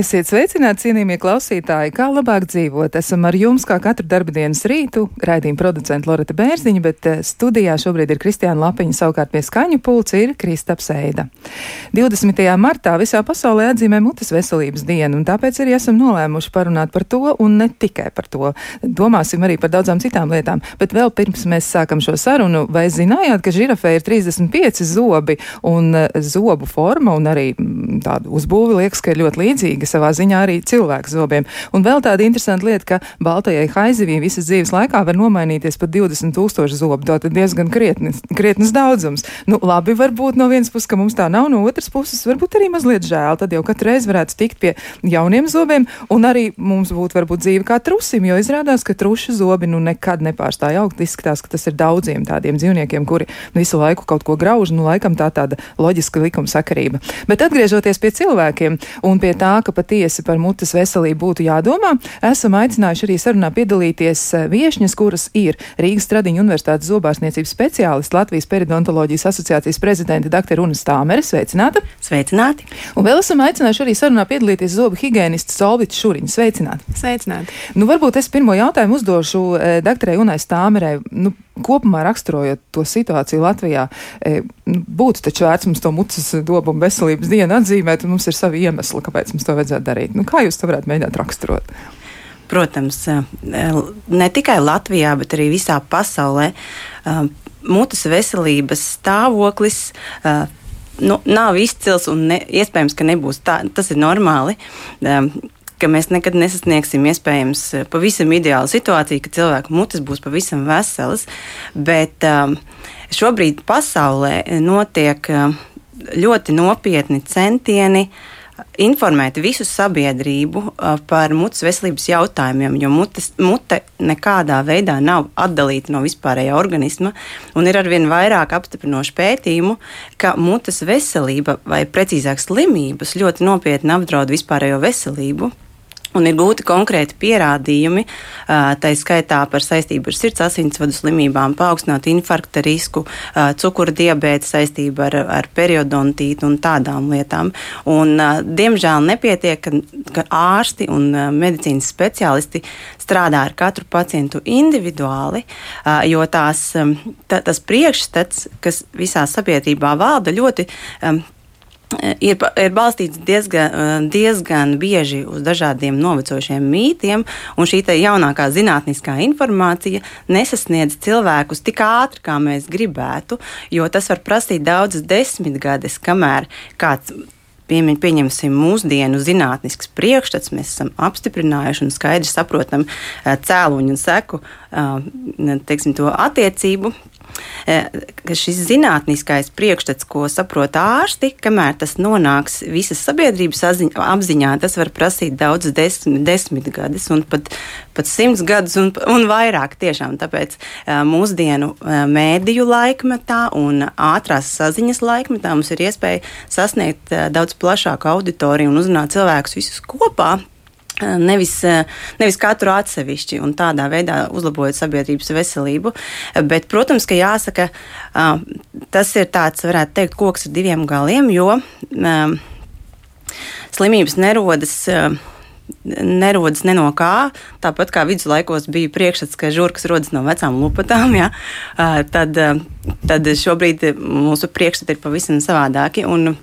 Esiet sveicināti, cienījamie klausītāji, kā labāk dzīvot. Esam ar jums kā katru darbdienas rītu, raidījuma producenta Loreta Bērziņa, bet eh, studijā šobrīd ir Kristiāna Lapiņa, savukārt pie skaņu pulca ir Kristaps Eida. 20. martā visā pasaulē atzīmē mutes veselības dienu, un tāpēc arī esam nolēmuši parunāt par to, un ne tikai par to. Domāsim arī par daudzām citām lietām, bet vēl pirms mēs sākam šo sarunu, vai zinājāt, ka žirafē ir 35 zobi, un eh, zobu forma un arī tāda uzbūve liekas, ka ir ļoti līdzīga savā ziņā arī cilvēku zobiem. Un vēl tāda interesanta lieta, ka baltajai haizivī visas dzīves laikā var nomainīties pat 20 tūkstoši zobu. Tātad diezgan krietnis, krietnis daudzums. Nu, labi, varbūt no vienas puses, ka mums tā nav, no otras puses, varbūt arī mazliet žēl. Tad jau katru reizi varētu tikt pie jauniem zobiem, un arī mums būtu varbūt dzīve kā trusim, jo izrādās, ka trušu zobi nu nekad nepārstāja augt. Izskatās, ka tas ir daudziem tādiem dzīvniekiem, kuri visu laiku kaut ko grauž, nu laikam tā tāda loģiska likuma sakarība. Bet atgriežoties pie cilvēkiem un pie tā, ka patiesi par mutes veselību būtu jādomā, esam aicinājuši arī sarunā piedalīties eh, viešņas, kuras ir Rīgas Tradiņu Universitātes zobārstniecības speciālists, Latvijas peridontoloģijas asociācijas prezidente dr. Una Stāmere. Sveicināta! Sveicināti! Un vēl esam aicinājuši arī sarunā piedalīties zobu higienists Solvits Šuriņš. Sveicināti! Sveicināti! Nu, varbūt es pirmo jautājumu uzdošu eh, dr. Unai Stāmerei. Nu, kopumā raksturojot to situāciju Latvijā, e, nu, būtu taču vērts mums to mutes dobu un veselības dienu atzīmēt, un mums ir savi iemesli, kāpēc mums to vajadzētu darīt. Nu, kā jūs to varētu mēģināt raksturot? Protams, e, ne tikai Latvijā, bet arī visā pasaulē e, mutes veselības stāvoklis nu, nav izcils un ne, iespējams, ka nebūs tā. Tas ir normāli ka mēs nekad nesasniegsim iespējams eh, pavisam ideālu situāciju, ka cilvēku mutes būs pavisam veselas. Bet um, šobrīd pasaulē notiek um, ļoti nopietni centieni informēt visu sabiedrību par mutes veselības jautājumiem, jo mutes, mute nekādā veidā nav atdalīta no vispārējā organisma. Ir arvien vairāk apstiprinošu pētījumu, ka mutes veselība, vai precīzāk slimības, ļoti nopietni apdraud vispārējo veselību. Un ir gūti konkrēti pierādījumi, tā skaitā par saistību ar sirds asinsvadu slimībām, paaugstinātu infarkta risku, cukura diabēta saistību ar, ar periodontītu un tādām lietām. Un, diemžēl nepietiek, ka, ka ārsti un medicīnas speciālisti strādā ar katru pacientu individuāli, jo tās, tā, tas priekšstats, kas visā sabiedrībā valda, ļoti ir, ir balstīts diezgan, eh, diezgan bieži uz dažādiem novecojušiem mītiem, un šī jaunākā zinātniskā informācija nesasniedz cilvēkus tik ātri, kā mēs gribētu, jo tas var prasīt daudzas desmitgades, kamēr kāds pieņem, pieņemsim mūsdienu zinātnisks priekšstats, mēs esam apstiprinājuši un skaidri saprotam eh, cēloņu un seku eh, teiksim, attiecību Eh, ka šis zinātniskais priekšstats, ko saprot ārsti, kamēr tas nonāks visas sabiedrības apziņā, tas var prasīt daudz desmit, desmit gadus un pat, pat simts gadus un, un vairāk tiešām. Tāpēc eh, mūsdienu eh, mēdīju laikmetā un ātrās saziņas laikmetā mums ir iespēja sasniegt daudz plašāku auditoriju un uzrunāt cilvēkus visus kopā Nevis, nevis katru atsevišķi un tādā veidā uzlabojot sabiedrības veselību. Bet, protams, ka jāsaka, tas ir tāds, varētu teikt, koks ar diviem galiem, jo slimības nerodas nerodas ne no kā. Tāpat kā viduslaikos bija priekšstats, ka žurkas rodas no vecām lupatām, ja, tad, tad šobrīd mūsu priekšstati ir pavisam savādāki. Un,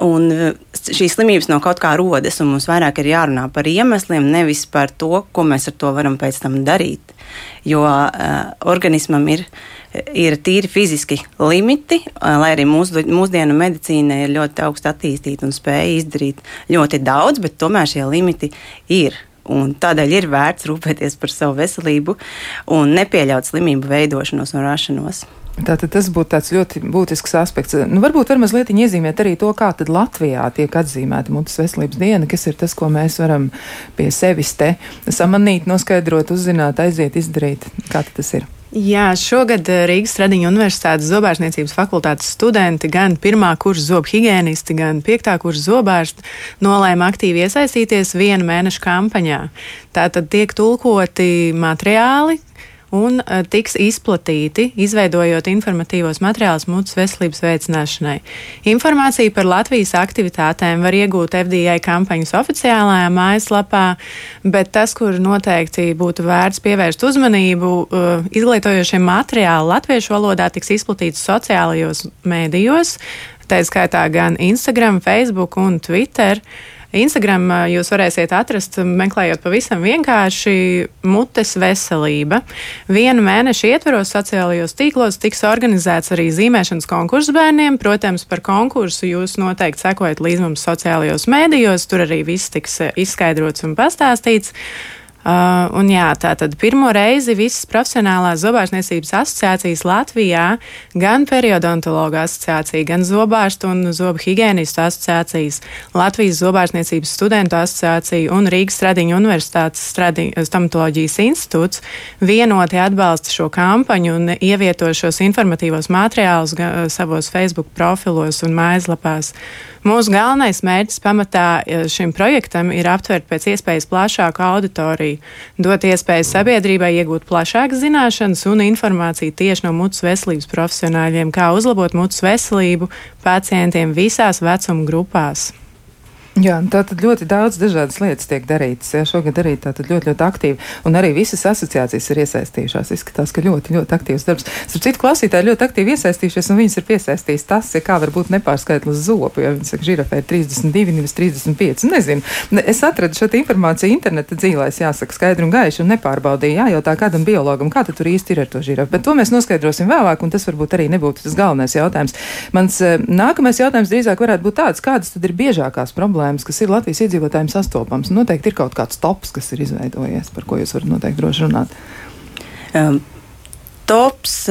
Un e, šīs slimības no kaut kā rodas, un mums vairāk ir jārunā par iemesliem, nevis par to, ko mēs ar to varam pēc tam darīt. Jo uh, organismam ir, ir tīri fiziski limiti, uh, lai arī mūsu, mūsdienu medicīna ir ļoti augstu attīstīta un spēja izdarīt ļoti daudz, bet tomēr šie limiti ir. Un tādēļ ir vērts rūpēties par savu veselību un nepieļaut slimību veidošanos un rašanos. Tātad tas būtu tāds ļoti būtisks aspekts. Nu, varbūt var mazliet iezīmēt arī to, kā tad Latvijā tiek atzīmēta mutes veselības diena, kas ir tas, ko mēs varam pie sevis te samanīt, noskaidrot, uzzināt, aiziet, izdarīt. Kā tas ir? Jā, šogad eh, Rīgas Tradiņu Universitātes zobārstniecības fakultātes studenti, gan pirmā kursa zobhigienisti, gan piektā kursa zobārsti nolēma aktīvi iesaistīties viena mēneša kampaņā. Tātad tiek tulkoti materiāli, un uh, tiks izplatīti, izveidojot informatīvos materiālus mutes veselības veicināšanai. Informāciju par Latvijas aktivitātēm var iegūt FDA kampaņas oficiālajā mājaslapā, bet tas, kur noteikti būtu vērts pievērst uzmanību, uh, izglītojošie materiāli latviešu valodā tiks izplatīti sociālajos mēdījos, tā skaitā gan Instagram, Facebook un Twitter. Instagram jūs varēsiet atrast, meklējot pavisam vienkārši mutes veselība. Vienu mēnešu ietveros sociālajos tīklos tiks organizēts arī zīmēšanas konkurss bērniem. Protams, par konkursu jūs noteikti sekojat līdz mums sociālajos mēdījos, tur arī viss tiks izskaidrots un pastāstīts. Uh, un jā, tā tad pirmo reizi visas profesionālās zobārstniecības asociācijas Latvijā, gan periodontologa asociācija, gan zobārstu un zobu higienistu asociācijas, Latvijas zobārstniecības studentu asociācija un Rīgas Stradiņu universitātes stomatoloģijas institūts vienoti atbalsta šo kampaņu un ievieto šos informatīvos materiālus savos Facebook profilos un mājaslapās. Mūsu galvenais mērķis pamatā šim projektam ir aptvert pēc iespējas plašāku auditoriju, dot iespēju sabiedrībai iegūt plašākas zināšanas un informāciju tieši no mutes veselības profesionāļiem, kā uzlabot mutes veselību pacientiem visās vecuma grupās. Jā, tā tad ļoti daudz dažādas lietas tiek darītas. Jā, šogad arī tā ļoti, ļoti aktīvi. Un arī visas asociācijas ir iesaistījušās. Izskatās, ka ļoti, ļoti aktīvs darbs. Starp citu, klausītāji ļoti aktīvi iesaistījušies, un viņas ir piesaistījis tas, ja kā var būt nepārskaitlis zobu, jo viņi saka, žirafē ir 32, nevis 35. Nezinu. Es atradu šo informāciju interneta dzīvēs, jāsaka, skaidri un gaiši, un nepārbaudīju, jājautā kādam biologam, kā tur īsti ir ar to žirafu. Bet to mēs noskaidrosim vēlāk, un tas varbūt arī nebūtu tas galvenais jautājums. Mans eh, nākamais jautājums drīzāk varētu būt tāds, kādas tad ir biežākās problēmas problēmas, kas ir Latvijas iedzīvotājiem sastopams. Noteikti ir kaut kāds tops, kas ir izveidojies, par ko jūs varat noteikti droši runāt. Um. Tops,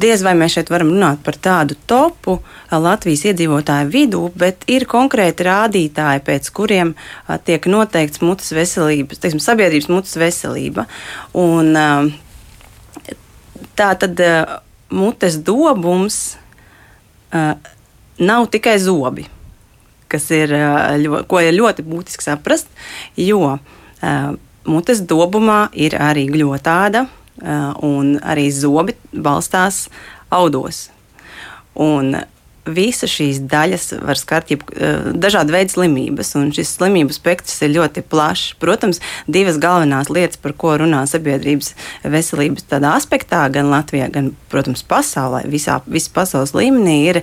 diez vai mēs šeit varam runāt par tādu topu Latvijas iedzīvotāju vidū, bet ir konkrēti rādītāji, pēc kuriem tiek noteikts mutes veselības, teiksim, sabiedrības mutes veselība. Un, tā tad mutes dobums nav tikai zobi kas ir, ko ir ļoti būtiski saprast, jo mutes dobumā ir arī gļotāda, un arī zobi balstās audos. Un visas šīs daļas var skart jeb, dažādu veidu slimības, un šis slimību spektrs ir ļoti plašs. Protams, divas galvenās lietas, par ko runā sabiedrības veselības aspektā, gan Latvijā, gan, protams, pasaulē, visā, pasaules līmenī, ir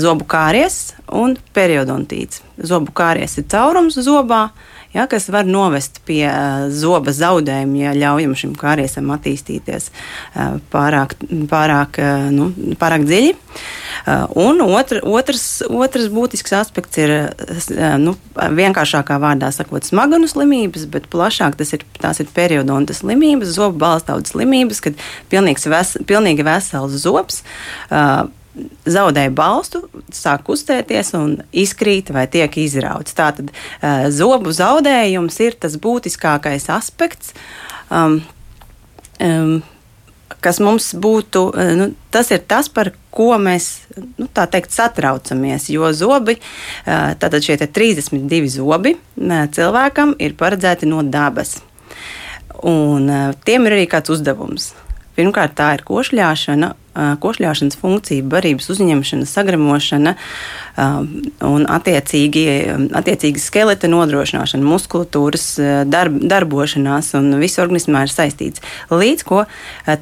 zobu kāries un periodontīts. Zobu kāries ir caurums zobā, ja, kas var novest pie uh, zoba zaudējuma, ja ļaujam šim kāriesam attīstīties uh, pārāk, pārāk, uh, nu, pārāk dziļi. Un otr, otrs, otrs būtisks aspekts ir nu, vienkāršākā vārdā sakot, smaganu slimības, bet plašāk tas ir, ir periodonta slimības, zobu balstaudas slimības, kad pilnīgs ves, pilnīgi vesels zobs. Uh, zaudēja balstu, sāk kustēties un izkrīt vai tiek izrauts. Tātad uh, zobu zaudējums ir tas būtiskākais aspekts. Um, um, kas mums būtu, uh, nu, tas ir tas, par ko mēs nu, teikt, satraucamies. Jo zobi, uh, tātad šie 32 zobi cilvēkam ir paredzēti no dabas. Un tiem ir arī kāds uzdevums. Pirmkārt, tā ir košļāšana, košļāšanas funkcija, barības uzņemšana, sagremošana un attiecīgi, attiecīgi skeleta nodrošināšana, muskulatūras darb, darbošanās un viss organismā ir saistīts. Līdz ko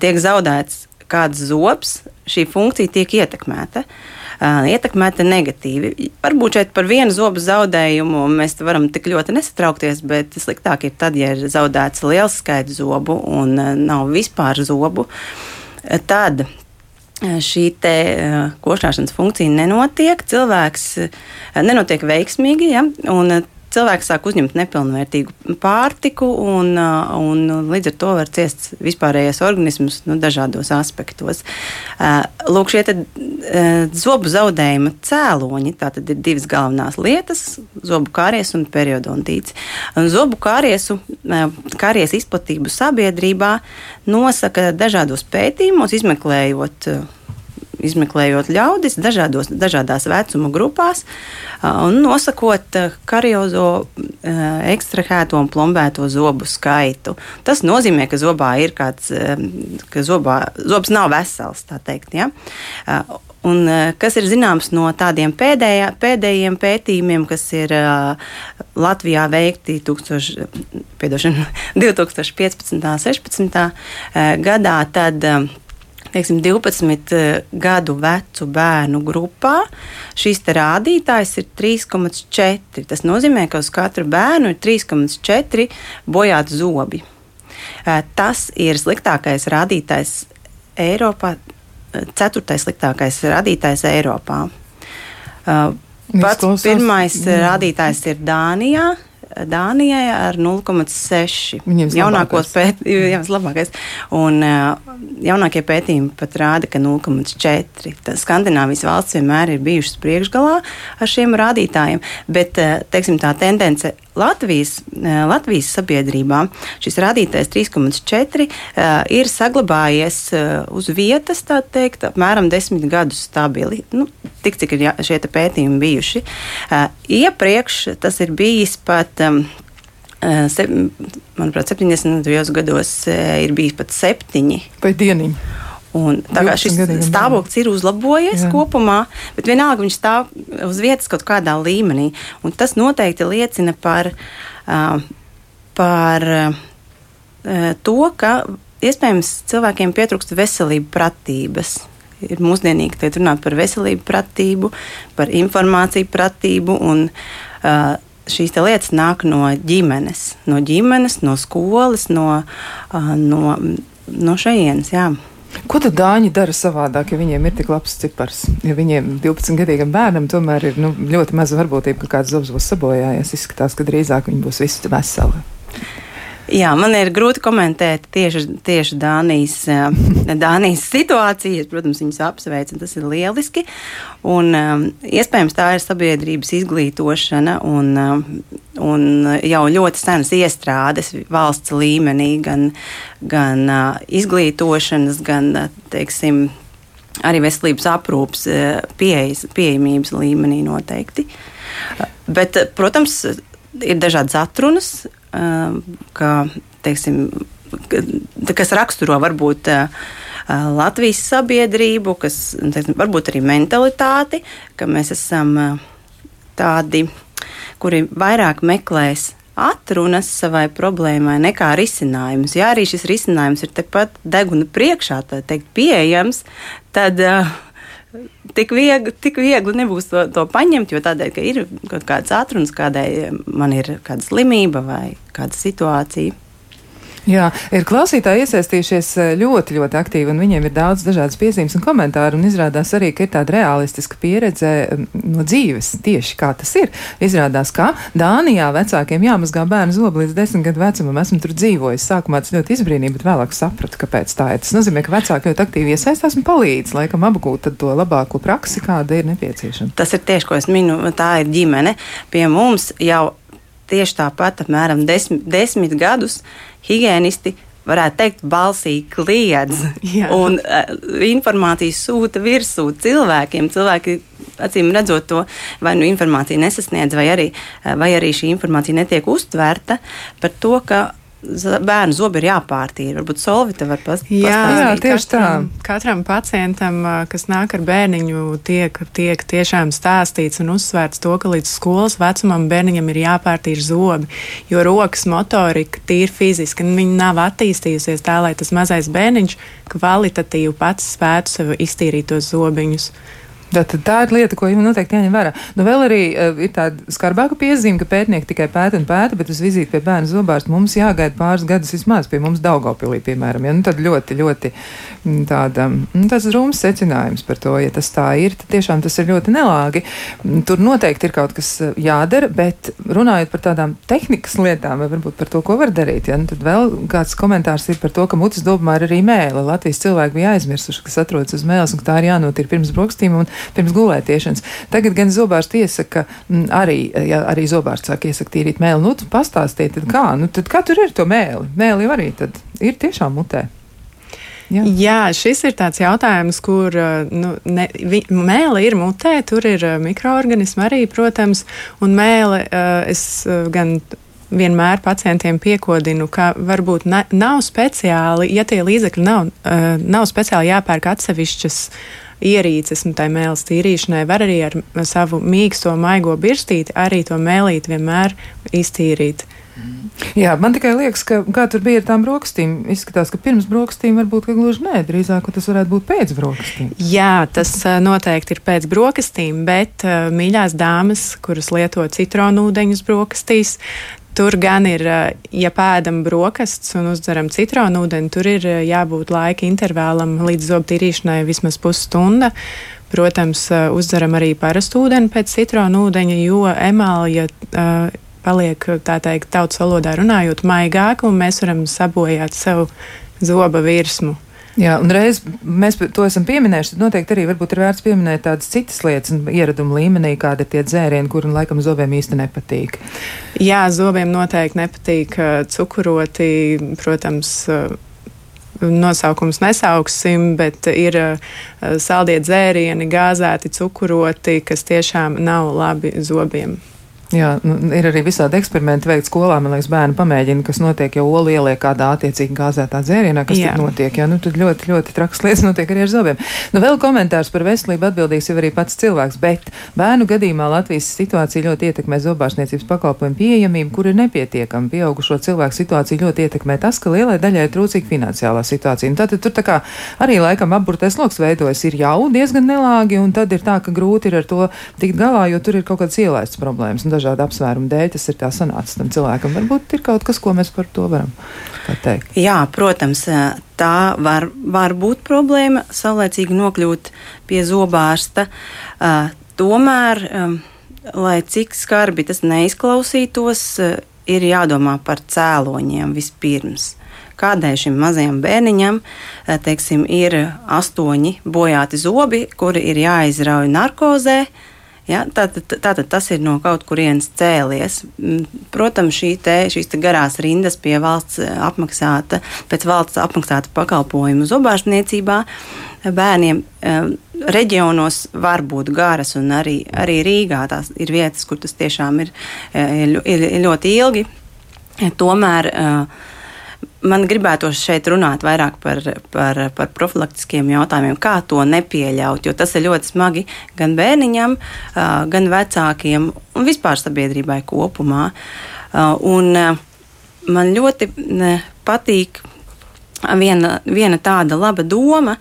tiek zaudēts kāds zobs, šī funkcija tiek ietekmēta. Uh, ietekmēta negatīvi. Varbūt šeit par vienu zobu zaudējumu mēs varam tik ļoti nesatraukties, bet sliktāk ir tad, ja ir zaudēts liels skaits zobu un nav vispār zobu. Tad šī te, košļāšanas funkcija nenotiek, cilvēks nenotiek veiksmīgi, ja, un cilvēks sāk uzņemt nepilnvērtīgu pārtiku, un, uh, un līdz ar to var ciest vispārējais organisms nu, dažādos aspektos. Uh, lūk, šie tad, uh, zobu zaudējuma cēloņi, tātad ir divas galvenās lietas - zobu kāries un periodontīts. Un zobu kāriesu, kāries izplatību sabiedrībā nosaka dažādos pētījumos, izmeklējot izmeklējot ļaudis dažādos, dažādās vecuma grupās un nosakot kariozo ekstrahēto un plombēto zobu skaitu. Tas nozīmē, ka zobā ir kāds, ka zobā, zobs nav vesels, tā teikt. Ja? Un, kas ir zināms no tādiem pēdējā, pēdējiem pētījumiem, kas ir uh, Latvijā veikti 1000, piedošana, 2015. un 2016. gadā, tad uh, teiksim, 12 gadu vecu bērnu grupā šīs rādītājs ir 3,4. Tas nozīmē, ka uz katru bērnu ir 3,4 bojāti zobi. Tas ir sliktākais rādītājs Eiropā ceturtais sliktākais rādītājs Eiropā. Pats pirmais jā. rādītājs ir Dānijā. Dānijai ar 0,6. Viņiem jaunākos pētījumos, labākais. Un jaunākie pētījumi pat rāda, ka 0,4. Skandināvijas valsts vienmēr ir bijušas priekšgalā ar šiem rādītājiem, bet teiksim, tā tendence Latvijas, eh, Latvijas sabiedrībā šis rādītājs 3,4 eh, ir saglabājies eh, uz vietas, tā teikt, apmēram desmit gadus stabili. Nu, tik cik ir šie pētījumi bijuši. Iepriekš tas ir bijis pat. Se, manuprāt, 70. gados ir bijis pat septiņi. Vai dieniņi? Un tā kā šis stāvoklis ir uzlabojies Jā. kopumā, bet vienalga viņš stāv uz vietas kaut kādā līmenī. Un tas noteikti liecina par, par to, ka iespējams cilvēkiem pietrūkst veselību pratības. Ir mūsdienīgi tiek runāt par veselību pratību, par informāciju pratību. Un, uh, šīs lietas nāk no ģimenes, no ģimenes, no skolas, no, uh, no, no šejienes. Jā. Ko tad dāņi dara savādāk, ja viņiem ir tik labs cipars? Ja viņiem 12-gadīgam bērnam tomēr ir nu, ļoti maza varbūtība, ka kāds zobs būs sabojājies, izskatās, ka drīzāk viņi būs visi veseli. Jā, man ir grūti komentēt tieši, tieši Dānijas, eh, Dānijas situāciju. Es, protams, viņus apsveicu, tas ir lieliski. Un, um, iespējams, tā ir sabiedrības izglītošana un, um, un jau ļoti senas iestrādes valsts līmenī, gan, gan uh, izglītošanas, gan, teiksim, arī veselības aprūpas pieejas, pieejamības līmenī noteikti. Bet, protams, ir dažādas atrunas, kā, teiksim, kas raksturo varbūt Latvijas sabiedrību, kas teiksim, varbūt arī mentalitāti, ka mēs esam tādi, kuri vairāk meklēs atrunas savai problēmai nekā risinājumus. Ja arī šis risinājums ir tepat deguna priekšā, tā teikt, pieejams, tad uh, tik viegli, tik viegli nebūs to, to paņemt, jo tādēļ, ka ir kaut kāds atruns, kādai man ir kāda slimība vai kāda situācija. Jā, ir klausītāji iesaistījušies eh, ļoti, ļoti aktīvi, un viņiem ir daudz dažādas piezīmes un komentāru, un izrādās arī, ka ir tāda realistiska pieredze mm, no dzīves, tieši kā tas ir. Izrādās, ka Dānijā vecākiem jāmazgā bērnu zobu līdz desmit gadu vecumam. Esmu tur dzīvojis. Sākumā tas ļoti izbrīnīja, bet vēlāk sapratu, kāpēc tā ir. Tas nozīmē, ka vecāki ļoti aktīvi iesaistās un palīdz, laikam, apgūt to labāko praksi, kāda ir nepieciešama. Tas ir tieši, ko es minu, tā ir ģimene. Pie mums jau tieši tāpat apmēram desmit, desmit gadus higiēnisti varētu teikt, balsī kliedz Jā. un uh, informāciju sūta virsū cilvēkiem. Cilvēki, acīm redzot, to vai nu informāciju nesasniedz, vai arī, uh, vai arī šī informācija netiek uztverta par to, ka bērnu zobi ir jāpārtīra. Varbūt Solvita var pastāstīt. Jā, jā, tieši katram, tā. Katram pacientam, kas nāk ar bērniņu, tiek, tiek tiešām stāstīts un uzsvērts to, ka līdz skolas vecumam bērniņam ir jāpārtīra zobi, jo rokas motorika tīri fiziski, viņa nav attīstījusies tā, lai tas mazais bērniņš kvalitatīvi pats spētu sev iztīrīt tos zobiņus. Tātad tā ir lieta, ko jums noteikti jāņem vērā. Nu, vēl arī uh, ir tāda skarbāka piezīme, ka pētnieki tikai pēta un pēta, bet uz vizīti pie bērnu zobārsta mums jāgaida pāris gadus vismaz pie mums Daugopilī, piemēram. Ja? Nu, tad ļoti, ļoti mm, tāda, nu, tas rūms secinājums par to, ja tas tā ir, tad tiešām tas ir ļoti nelāgi. Mm, tur noteikti ir kaut kas eh, jādara, bet runājot par tādām tehnikas lietām, vai varbūt par to, ko var darīt, ja? nu, tad vēl kāds komentārs ir par to, ka mutes dobumā ir arī mēle. Latvijas cilvēki bija aizmirsuši, kas atrodas uz mēles un tā ir jānotīra pirms brokstīm. Un, pirms gulētiešanas. Tagad gan zobārsts iesaka, m, arī, ja arī zobārsts sāk iesakt tīrīt mēli, nu, pastāstiet, kā, nu, tad kā tur ir to mēli? Mēli jau arī tad ir tiešām mutē. Jā. Jā, šis ir tāds jautājums, kur nu, ne, vi, mēle ir mutē, tur ir mikroorganismi arī, protams, un mēle es gan vienmēr pacientiem piekodinu, ka varbūt ne, nav speciāli, ja tie līdzekļi nav, nav speciāli jāpērk atsevišķas ierīces, un tai mēlis tīrīšanai var arī ar savu mīksto, maigo birstīti arī to mēlīti vienmēr iztīrīt. Jā, man tikai liekas, ka kā tur bija ar tām brokastīm, izskatās, ka pirms brokastīm varbūt gluži nē, drīzāk tas varētu būt pēc brokastīm. Jā, tas noteikti ir pēc brokastīm, bet mīļās dāmas, kuras lieto citronu ūdeņus brokastīs, Tur gan ir, ja pēdam brokastis un uzdzeram citronu ūdeni, tur ir jābūt laika intervālam līdz zobu tīrīšanai vismaz pusstunda. Protams, uzdzeram arī parastu ūdeni pēc citronu ūdeņa, jo emālija uh, paliek, tā teikt, tautas valodā runājot, maigāka, un mēs varam sabojāt savu zoba virsmu. Jā, un reiz mēs to esam pieminējuši, tad noteikti arī varbūt ir vērts pieminēt tādas citas lietas ieradumu līmenī, kāda ir tie dzērieni, kuri laikam zobiem īsti nepatīk. Jā, zobiem noteikti nepatīk cukuroti, protams, nosaukums nesauksim, bet ir saldie dzērieni, gāzēti cukuroti, kas tiešām nav labi zobiem. Jā, nu, ir arī visādi eksperimenti veikti skolā. Man liekas, bērni pamēģina, kas notiek, ja olu ieliek kādā attiecīgi gāzētā dzērienā, kas jā. tur notiek. Jā, nu, tad ļoti, ļoti trakas lietas notiek arī ar zobiem. Nu, vēl komentārs par veselību atbildīs jau arī pats cilvēks, bet bērnu gadījumā Latvijas situācija ļoti ietekmē zobārstniecības pakalpojumu pieejamību, kur ir nepietiekama. Pieaugušo cilvēku situāciju ļoti ietekmē tas, ka lielai daļai ir trūcīga finansiālā situācija. Un tātad tur tā kā arī laikam apburtais loks veidojas, ir jau diezgan nelāgi, un tad ir tā, ka grūti ir ar to tikt galā, jo tur ir kaut kādas ielaistas problēmas. Un dažādu apsvērumu dēļ tas ir tā sanācis tam cilvēkam. Varbūt ir kaut kas, ko mēs par to varam pateikt. Jā, protams, tā var, var būt problēma saulēcīgi nokļūt pie zobārsta. Uh, tomēr, lai cik skarbi tas neizklausītos, uh, ir jādomā par cēloņiem vispirms kādai šim mazajam bērniņam teiksim, ir astoņi bojāti zobi, kuri ir jāizrauj narkozē. Ja, tātad, tātad tas ir no kaut kurienes cēlies. Mm, protams, šī te, šīs te garās rindas pie valsts eh, apmaksāta, pēc valsts apmaksāta pakalpojumu zobārstniecībā bērniem eh, reģionos var būt garas, un arī, arī Rīgā tās ir vietas, kur tas tiešām ir, eh, ir, ir ļoti ilgi. Tomēr uh, man gribētos šeit runāt vairāk par, par, par profilaktiskiem jautājumiem, kā to nepieļaut, jo tas ir ļoti smagi gan bērniņam, gan vecākiem un vispār sabiedrībai kopumā. Un man ļoti patīk viena, viena tāda laba doma.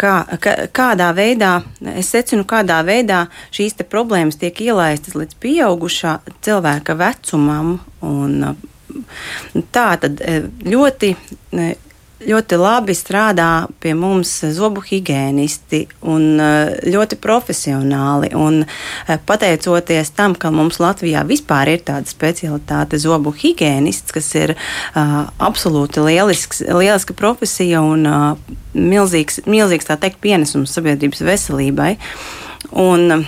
Kā, kā, kādā veidā, es secinu, kādā veidā šīs problēmas tiek ielaistas līdz pieaugušā cilvēka vecumam un Tā tad e, ļoti e, ļoti labi strādā pie mums zobu higiēnisti un e, ļoti profesionāli. Un pateicoties tam, ka mums Latvijā vispār ir tāda specialitāte zobu higiēnists, kas ir uh, absolūti lielisks, lieliska profesija un uh, milzīgs, milzīgs tā teikt, pienesums sabiedrības veselībai. Un,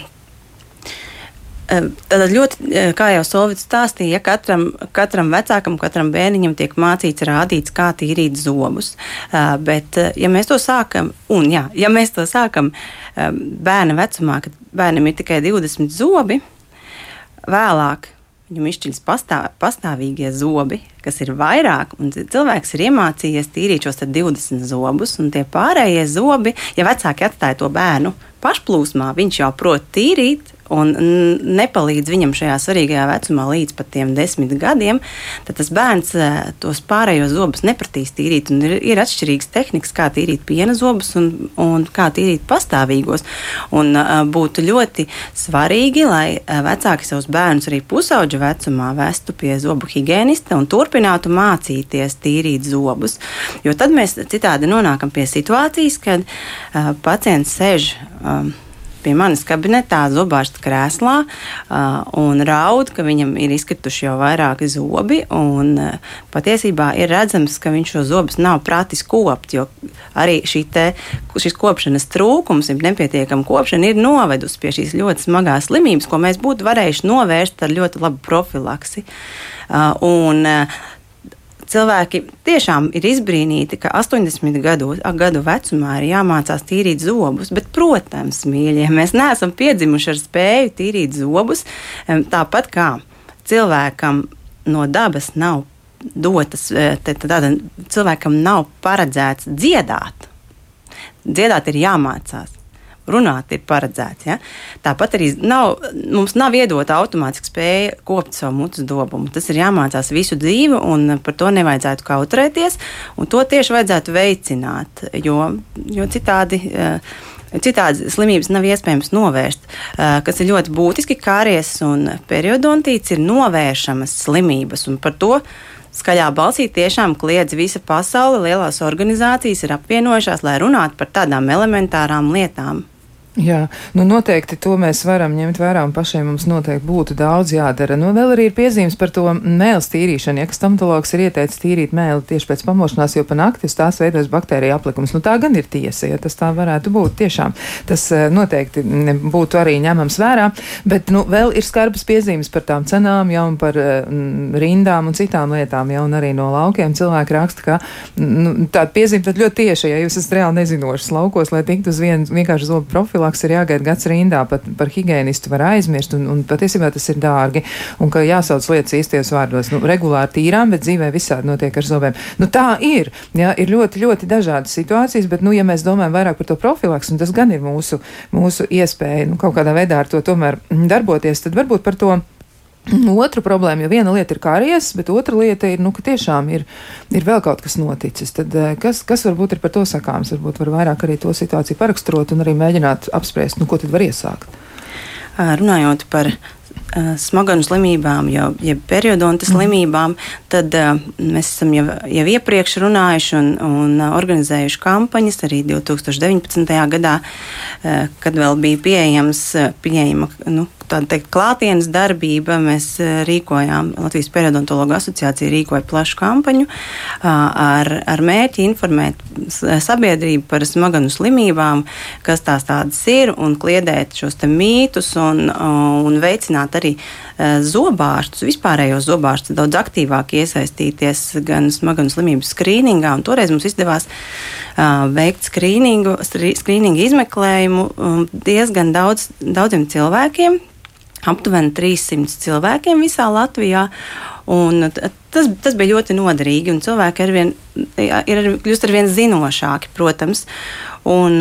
Tad ļoti, kā jau Solvits stāstīja, ja katram, katram vecākam, katram bērniņam tiek mācīts, rādīts, kā tīrīt zobus. Bet, ja mēs to sākam, un jā, ja mēs to sākam bērna vecumā, kad bērnam ir tikai 20 zobi, vēlāk viņam izšķiļas pastāv, pastāvīgie zobi, kas ir vairāk, un cilvēks ir iemācījies tīrīt šos 20 zobus, un tie pārējie zobi, ja vecāki atstāja to bērnu pašplūsmā, viņš jau prot tīrīt, un nepalīdz viņam šajā svarīgajā vecumā līdz pat tiem desmit gadiem, tad tas bērns tos pārējos zobus nepratīs tīrīt. Ir, ir atšķirīgas tehnikas, kā tīrīt piena zobus un, un kā tīrīt pastāvīgos. Un, būtu ļoti svarīgi, lai vecāki savus bērnus arī pusauģa vecumā vestu pie zobu higienista un turpinātu mācīties tīrīt zobus. Jo tad mēs citādi nonākam pie situācijas, kad uh, pacients sēž. Um, pie manis kabinetā, zobārsta krēslā un raud, ka viņam ir izkrituši jau vairāki zobi. Un, patiesībā ir redzams, ka viņš šo zobus nav pratis kopt, jo arī te, šis kopšanas trūkums, ir nepietiekama kopšana, ir novedusi pie šīs ļoti smagās slimības, ko mēs būtu varējuši novērst ar ļoti labu profilaksi. Un, cilvēki tiešām ir izbrīnīti, ka 80 gadu, gadu vecumā ir jāmācās tīrīt zobus. Bet, protams, mīļie, mēs neesam piedzimuši ar spēju tīrīt zobus. Tāpat kā cilvēkam no dabas nav dotas, e, tāda cilvēkam nav paredzēts dziedāt. Dziedāt ir jāmācās runāt ir paredzēts. Ja? Tāpat arī nav, mums nav iedota automātiski spēja kopt savu mutes dobumu. Tas ir jāmācās visu dzīvi, un par to nevajadzētu kautrēties. To tieši vajadzētu veicināt, jo, jo citādi. Uh, Citādi slimības nav iespējams novērst, uh, kas ir ļoti būtiski. Kāries un periodontīts ir novēršamas slimības, un par to skaļā balsī tiešām kliedz visa pasaule. Lielās organizācijas ir apvienojušās, lai runātu par tādām elementārām lietām. Jā, nu noteikti to mēs varam ņemt vērā un pašiem mums noteikti būtu daudz jādara. Nu, vēl arī ir piezīmes par to mēles tīrīšanu. Ja kas stomatologs ir ieteicis tīrīt mēli tieši pēc pamošanās, jo pa nakti uz tās veidojas baktērija aplikums. Nu, tā gan ir tiesa, ja tas tā varētu būt. Tiešām tas eh, noteikti būtu arī ņemams vērā. Bet, nu, vēl ir skarbas piezīmes par tām cenām, jau un par mm, rindām un citām lietām, jau un arī no laukiem cilvēki raksta, ka nu, tāda piezīme tad ļoti tieša, ja jūs esat reāli nezinošas laukos, lai tiktu uz vienu vienkārši zobu profilu profilaks ir jāgaida gads rindā, pat par higienistu var aizmirst, un, un patiesībā tas ir dārgi, un ka jāsauc lietas īstajos vārdos. Nu, regulāri tīrām, bet dzīvē visādi notiek ar zobiem. Nu, tā ir. Jā, ir ļoti, ļoti dažādas situācijas, bet, nu, ja mēs domājam vairāk par to profilaks, un tas gan ir mūsu, mūsu iespēja, nu, kaut kādā veidā ar to tomēr darboties, tad varbūt par to Otra problēma, jo viena lieta ir kāries, bet otra lieta ir, nu, ka tiešām ir, ir vēl kaut kas noticis. Tad, eh, kas, kas varbūt ir par to sakāms? Varbūt var vairāk arī to situāciju paraksturot un arī mēģināt apspriest, nu, ko tad var iesākt. Runājot par uh, smaganu slimībām, jau ja periodonta mhm. slimībām, tad uh, mēs esam jau, jau iepriekš runājuši un, un uh, organizējuši kampaņas arī 2019. gadā, uh, kad vēl bija pieejams, pieejama nu, tāda teikt, klātienes darbība. Mēs rīkojām, Latvijas periodontologu asociācija rīkoja plašu kampaņu ar, ar mērķi informēt sabiedrību par smaganu slimībām, kas tās tādas ir, un kliedēt šos mītus un, un veicināt arī zobārstus, vispārējos zobārstus daudz aktīvāk iesaistīties gan smaganu slimību skrīningā. Toreiz mums izdevās uh, veikt skrīningu, skrīningu izmeklējumu um, diezgan daudz, daudziem cilvēkiem aptuveni 300 cilvēkiem visā Latvijā. Un tas, tas bija ļoti noderīgi, cilvēki ar vien, ir kļūst ar vien zinošāki, protams. Un,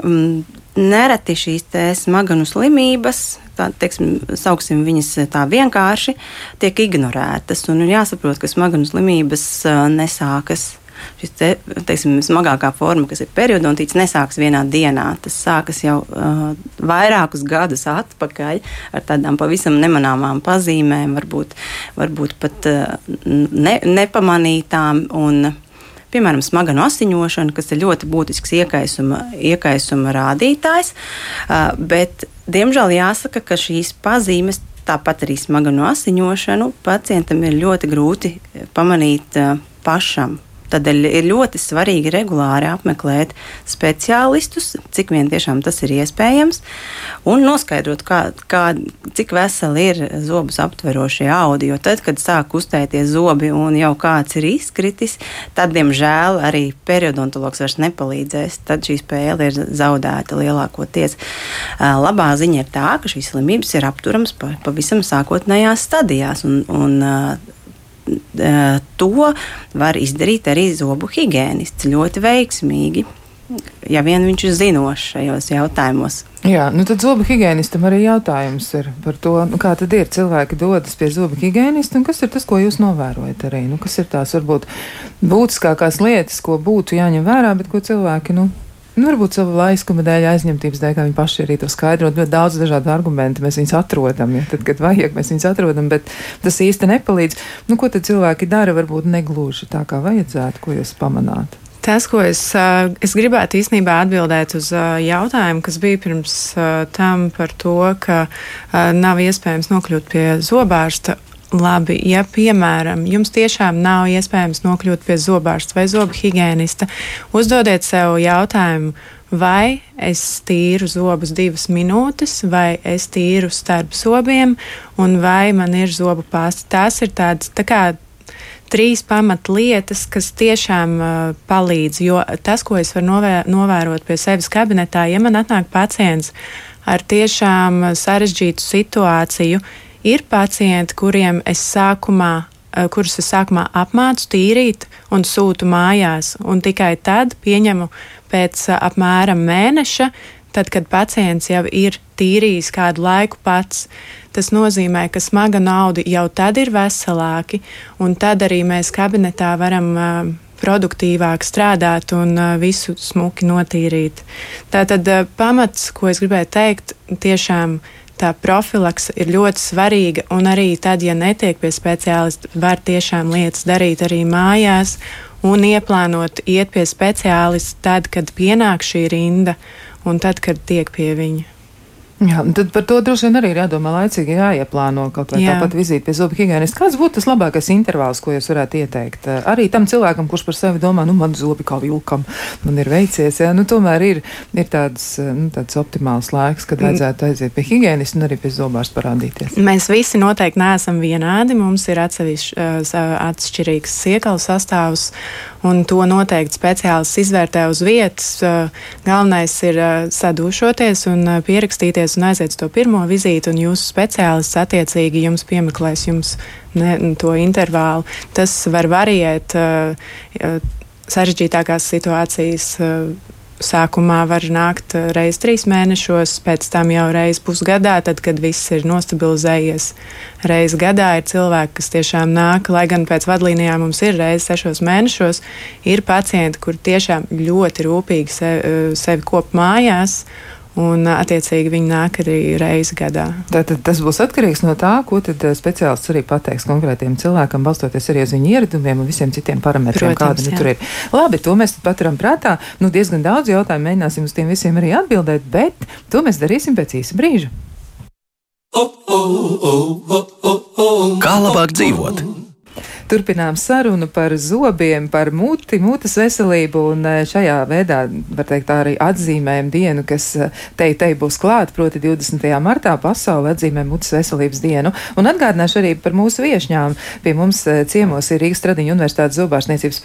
um, nereti šīs smaganu slimības, tā teiksim, sauksim viņas tā vienkārši, tiek ignorētas. Un ir jāsaprot, ka smaganu slimības uh, nesākas šis te, teiksim, smagākā forma, kas ir periodontīts, nesāks vienā dienā. Tas sākas jau uh, vairākus gadus atpakaļ ar tādām pavisam nemanāmām pazīmēm, varbūt, varbūt pat uh, ne, nepamanītām. Un, piemēram, smaganu asiņošanu, kas ir ļoti būtisks iekaisuma, iekaisuma rādītājs. Bet, diemžēl, jāsaka, ka šīs pazīmes tāpat arī smaganu asiņošanu pacientam ir ļoti grūti pamanīt pašam. Tādēļ ir ļoti svarīgi regulāri apmeklēt speciālistus, cik vien tiešām tas ir iespējams, un noskaidrot, kā, kā, cik veseli ir zobus aptverošie audi. Jo tad, kad sāk kustēties zobi un jau kāds ir izkritis, tad, diemžēl, arī periodontologs vairs nepalīdzēs. Tad šī spēle ir zaudēta lielākoties. Labā ziņa ir tā, ka šīs slimības ir apturamas pavisam sākotnējās stadijās. Un, un, to var izdarīt arī zobu higiēnists ļoti veiksmīgi. Ja vien viņš ir zinošs šajos jautājumos. Jā, nu tad zobu higiēnistam arī jautājums ir par to, nu kā tad ir cilvēki dodas pie zobu higiēnista un kas ir tas, ko jūs novērojat arī? Nu, kas ir tās varbūt būtiskākās lietas, ko būtu jāņem vērā, bet ko cilvēki, nu, Nu, varbūt savu laiskuma dēļ, aizņemtības dēļ, kā viņi paši arī to skaidrot. Ļoti daudz dažādu argumentu mēs viņus atrodam. Ja? Tad, kad vajag, mēs viņus atrodam, bet tas īsti nepalīdz. Nu, ko tad cilvēki dara, varbūt negluži tā, kā vajadzētu, ko jūs pamanāt? Tas, ko es, es gribētu īstenībā atbildēt uz jautājumu, kas bija pirms tam par to, ka nav iespējams nokļūt pie zobārsta Labi, ja piemēram jums tiešām nav iespējams nokļūt pie zobārsta vai zobu higienista, uzdodiet sev jautājumu, vai es tīru zobus divas minūtes, vai es tīru starp zobiem, un vai man ir zobu pasta. Tās ir tādas tā kā trīs pamatlietas, kas tiešām uh, palīdz. Jo tas, ko es varu novē, novērot pie sevis kabinetā, ja man atnāk pacients ar tiešām sarežģītu situāciju, ir pacienti, kuriem es sākumā uh, kurus es sākumā apmācu tīrīt un sūtu mājās, un tikai tad pieņemu pēc uh, apmēram mēneša, tad, kad pacients jau ir tīrījis kādu laiku pats. Tas nozīmē, ka smaga nauda jau tad ir veselāki, un tad arī mēs kabinetā varam uh, produktīvāk strādāt un visu smuki notīrīt. Tātad uh, pamats, ko es gribēju teikt, tiešām tā profilakse ir ļoti svarīga, un arī tad, ja netiek pie speciālista, var tiešām lietas darīt arī mājās un ieplānot iet pie speciālista tad, kad pienāk šī rinda un tad, kad tiek pie viņa. Jā, tad par to droši vien arī ir jādomā laicīgi, jāieplāno kaut vai Jā. tāpat vizīte pie zobu higienista. Kāds būtu tas labākais intervāls, ko jūs varētu ieteikt? Arī tam cilvēkam, kurš par sevi domā, nu, man zobi kā vilkam, man ir veicies, jā, nu, tomēr ir, ir tāds, nu, tāds optimāls laiks, kad vajadzētu aiziet pie higienista un arī pie zobārsta parādīties. Mēs visi noteikti neesam vienādi, mums ir atsevišķi atšķirīgs iekalu sastāvs, un to noteikti speciālists izvērtē uz vietas. Galvenais ir sadūšoties un pierakstīties un aiziet uz to pirmo vizīti, un jūsu speciālists attiecīgi jums piemeklēs jums ne, to intervālu. Tas var variēt sarežģītākās situācijas sākumā var nākt eh, reiz trīs mēnešos, pēc tam jau reiz pusgadā, tad, kad viss ir nostabilizējies. Reiz gadā ir cilvēki, kas tiešām nāk, lai gan pēc vadlīnijām mums ir reizes sešos mēnešos, ir pacienti, kuri tiešām ļoti rūpīgi sevi, sevi kop mājās un attiecīgi viņi nāk arī reizi gadā. Tātad tas būs atkarīgs no tā, ko tad speciālists arī pateiks konkrētiem cilvēkam, balstoties arī uz viņu ieradumiem un visiem citiem parametriem, kādi nu, tur ir. Labi, to mēs paturam prātā. Nu, diezgan daudz jautājumu mēģināsim uz tiem visiem arī atbildēt, bet to mēs darīsim pēc īsa brīža. Kā labāk dzīvot? Turpinām sarunu par zobiem, par muti, mutes veselību, un eh, šajā veidā, var teikt, arī atzīmējam dienu, kas eh, te, te būs klāta, proti 20. martā pasauli atzīmē mutes veselības dienu. Un atgādināšu arī par mūsu viešņām. Pie mums eh, ciemos ir Rīgas Tradiņu universitātes zobārstniecības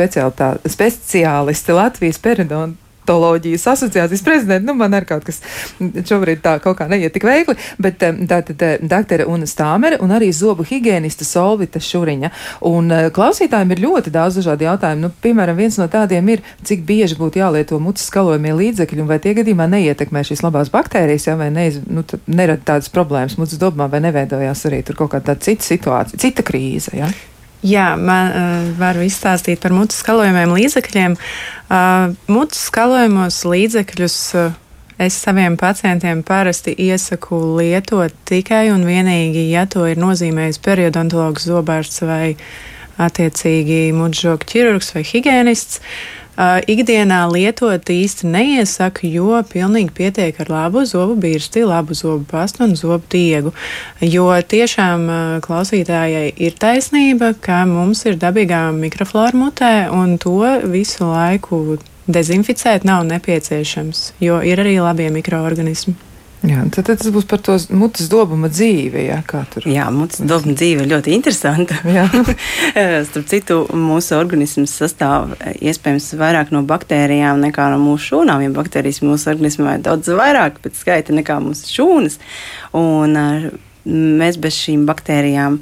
speciālisti Latvijas periodonta odontoloģijas asociācijas prezidenta. Nu, man ir kaut kas šobrīd tā kaut kā neiet tik veikli, bet tā tad doktora Una Stāmere un arī zobu higienista Solvita Šuriņa. Un eh, klausītājiem ir ļoti daudz dažādu jautājumu. Nu, piemēram, viens no tādiem ir, cik bieži būtu jālieto mutes skalojumie līdzekļi un vai tie gadījumā neietekmē šīs labās baktērijas, ja vai neiz, nu, nerada tādas problēmas mutes dobumā vai neveidojās arī tur kaut kāda cita situācija, cita krīze. Ja? Jā, man uh, varu izstāstīt par mutes skalojumiem līdzekļiem. Uh, mutes skalojumos līdzekļus uh, es saviem pacientiem parasti iesaku lietot tikai un vienīgi, ja to ir nozīmējis periodontologs, zobārsts vai attiecīgi mutžoka ķirurgs vai higienists. Uh, ikdienā lietot īsti neiesaku, jo pilnīgi pietiek ar labu zobu birsti, labu zobu pastu un zobu diegu. Jo tiešām uh, klausītājai ir taisnība, ka mums ir dabīgā mikroflora mutē un to visu laiku dezinficēt nav nepieciešams, jo ir arī labie mikroorganismi. Jā, tad, tad tas būs par to mutes dobuma dzīvi. Jā, jā mutes dobuma dzīve ir ļoti interesanta. Starp citu, mūsu organisms sastāv iespējams vairāk no baktērijām nekā no mūsu šūnām. Ja baktērijas mūsu organismā ir daudz vairāk pēc skaita nekā mūsu šūnas. Un, mēs bez šīm baktērijām,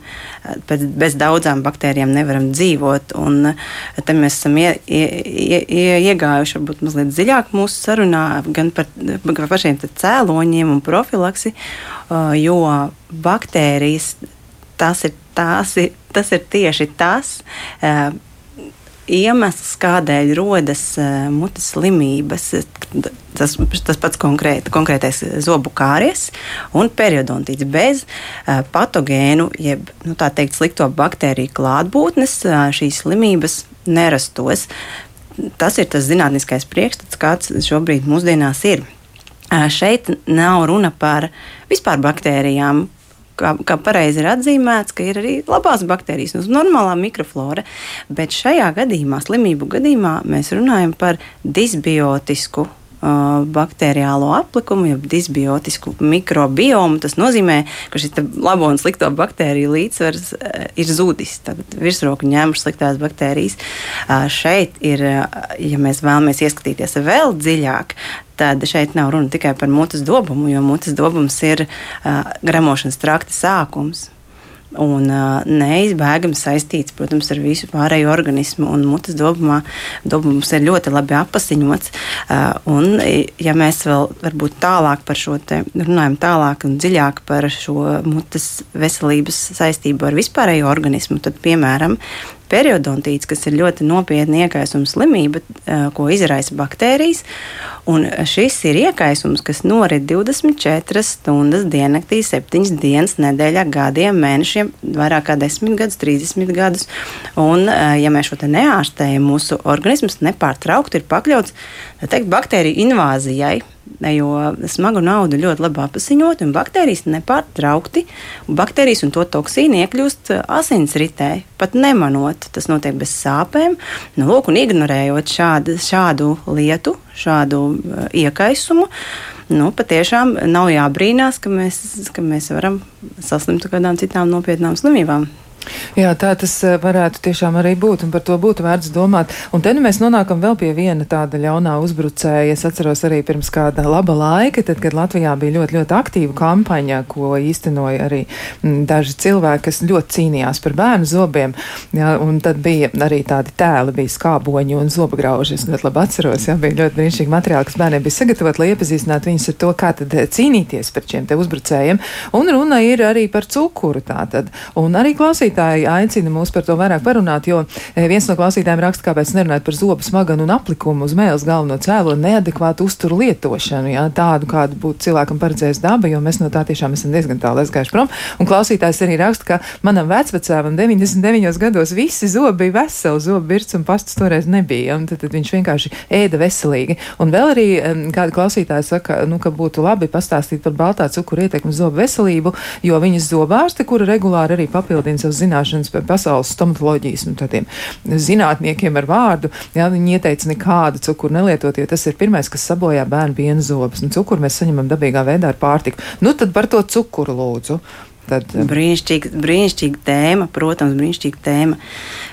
bez daudzām baktērijām nevaram dzīvot. Un te mēs esam ie, ie, ie, iegājuši varbūt mazliet dziļāk mūsu sarunā gan par, par pašiem cēloņiem un profilaksi, jo baktērijas tas ir, tās ir, tas ir tieši tas iemesls, kādēļ rodas uh, mutes slimības, tas, tas pats konkrēt, konkrētais zobu kāries un periodontīts bez uh, patogēnu, jeb nu, teikt, slikto baktēriju klātbūtnes, šīs slimības nerastos. Tas ir tas zinātniskais priekšstats, kāds šobrīd mūsdienās ir. Šeit nav runa par vispār baktērijām, kā, kā pareizi ir atzīmēts, ka ir arī labās baktērijas, nu, normālā mikroflora. Bet šajā gadījumā, slimību gadījumā, mēs runājam par disbiotisku bakteriālo aplikumu, jeb disbiotisku mikrobiomu. Tas nozīmē, ka šis labo un slikto baktēriju līdzsvars ir zudis. Tad virsroku ņēmuši sliktās baktērijas. Šeit ir, ja mēs vēlamies ieskatīties vēl dziļāk, tad šeit nav runa tikai par mutes dobumu, jo mutes dobums ir uh, gramošanas trakta sākums un neizbēgami saistīts, protams, ar visu pārējo organismu. Un mutes dobumā dobums ir ļoti labi apasiņots. Un, ja mēs vēl varbūt tālāk par šo te runājam tālāk un dziļāk par šo mutes veselības saistību ar vispārējo organismu, tad, piemēram, periodontīts, kas ir ļoti nopietna iekaisuma slimība, ko izraisa baktērijas. Un šis ir iekaisums, kas norit 24 stundas diennaktī, 7 dienas nedēļā, gadiem, mēnešiem, vairāk kā 10 gadus, 30 gadus. Un, ja mēs šo neārstējam, mūsu organisms nepārtraukti ir pakļauts teikt, baktēriju invāzijai jo smagu naudu ļoti labi apziņot, un baktērijas nepārtraukti, un baktērijas un to toksīnu iekļūst uh, asinsritē, pat nemanot. Tas notiek bez sāpēm, nu, lūk, un ignorējot šādu, šādu lietu, šādu uh, iekaisumu. Nu, patiešām nav jābrīnās, ka mēs, ka mēs varam saslimt ar kādām citām nopietnām slimībām. Jā, tā tas eh, varētu tiešām arī būt, un par to būtu vērts domāt. Un te nu mēs nonākam vēl pie viena tāda ļaunā uzbrucēja. Es atceros arī pirms kāda laba laika, tad, kad Latvijā bija ļoti, ļoti aktīva kampaņa, ko īstenoja arī mm, daži cilvēki, kas ļoti cīnījās par bērnu zobiem. Jā, un tad bija arī tādi tēli, bija skāboņi un zobagrauži. Es ļoti labi atceros, jā, bija ļoti brīnišķīgi materiāli, kas bērniem bija sagatavot, lai iepazīstinātu viņus ar to, kā tad eh, cīnīties par šiem te uzbrucējiem. Un runa ir arī par cukuru tātad. Un arī klausīt klausītāji aicina mūs par to vairāk parunāt, jo e, viens no klausītājiem raksta, kāpēc nerunāt par zobu smaganu un aplikumu uz mēles galveno cēlo neadekvātu uzturu lietošanu, jā, tādu, kādu būtu cilvēkam paredzējis daba, jo mēs no tā tiešām esam diezgan tālu aizgājuši prom. Un klausītājs arī raksta, ka manam vecvecāvam 99 gados visi zobi bija veseli, zobi birts un pastas toreiz nebija, un tad, tad viņš vienkārši ēda veselīgi. Un vēl arī kāda klausītāja saka, nu, ka būtu labi pastāstīt par baltā cukura ietekmi uz zobu veselību, jo viņas zobārste, kura regulāri arī papildina savus zināšanas par pasaules stomatoloģijas un tādiem zinātniekiem ar vārdu. Jā, viņi ieteica nekādu cukuru nelietot, jo tas ir pirmais, kas sabojā bērnu piena zobus. Un cukuru mēs saņemam dabīgā veidā ar pārtiku. Nu tad par to cukuru lūdzu. Tad, um, brīnišķīga, brīnišķīga tēma, protams, brīnišķīga tēma.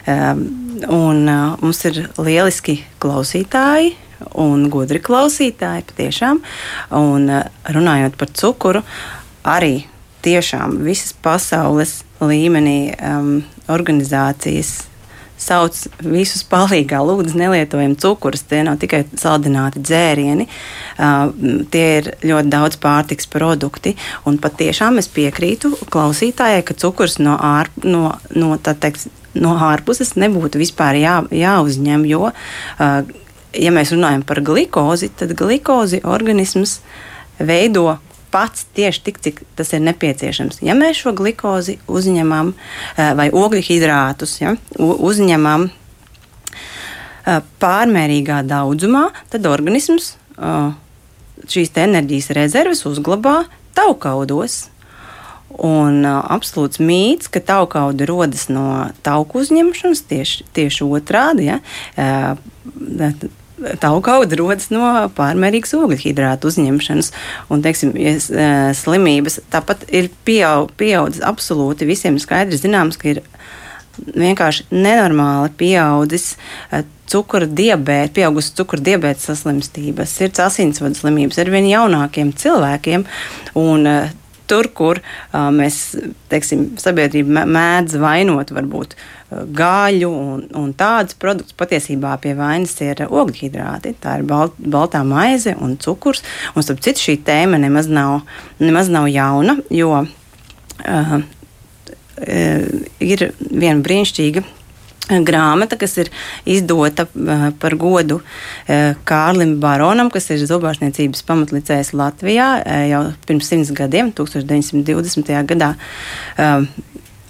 Um, un uh, mums ir lieliski klausītāji un gudri klausītāji patiešām. Un uh, runājot par cukuru, arī tiešām visas pasaules līmenī um, organizācijas sauc visus palīgā, lūdzu, nelietojam cukurus. Tie nav tikai saldināti dzērieni, uh, tie ir ļoti daudz pārtiks produkti. Un patiešām es piekrītu klausītājai, ka cukurs no, ār, no, no, teikt, no ārpuses nebūtu vispār jā, jāuzņem, jo, uh, ja mēs runājam par glikozi, tad glikozi organisms veido pats tieši tik, cik tas ir nepieciešams. Ja mēs šo glikozi uzņemam eh, vai ogļu hidrātus ja, uzņemam eh, pārmērīgā daudzumā, tad organisms eh, šīs enerģijas rezerves uzglabā taukaudos. Un uh, absolūts mīts, ka taukaudi rodas no tauku uzņemšanas, tieši, tieši otrādi. Ja? Uh, taukauda rodas no pārmērīgas ogļhidrātu uzņemšanas. Un, teiksim, e, slimības tāpat ir pieaug, pieaudzis absolūti visiem skaidrs zināms, ka ir vienkārši nenormāli pieaudzis e, cukura diabēta, pieaugusi cukura diabēta saslimstības, sirds asinsvadu slimības ar vien jaunākiem cilvēkiem. Un, e, tur, kur uh, mēs, teiksim, sabiedrība mēdz vainot varbūt uh, gaļu un, un tādus produktus, patiesībā pie vainas ir ogļhidrāti. Tā ir balt, baltā maize un cukurs. Un, starp citu, šī tēma nemaz nav, nemaz nav jauna, jo uh, ir viena brīnišķīga grāmata, kas ir izdota uh, par godu uh, Kārlim Baronam, kas ir zobārstniecības pamatlicējs Latvijā uh, jau pirms simts gadiem, 1920. gadā.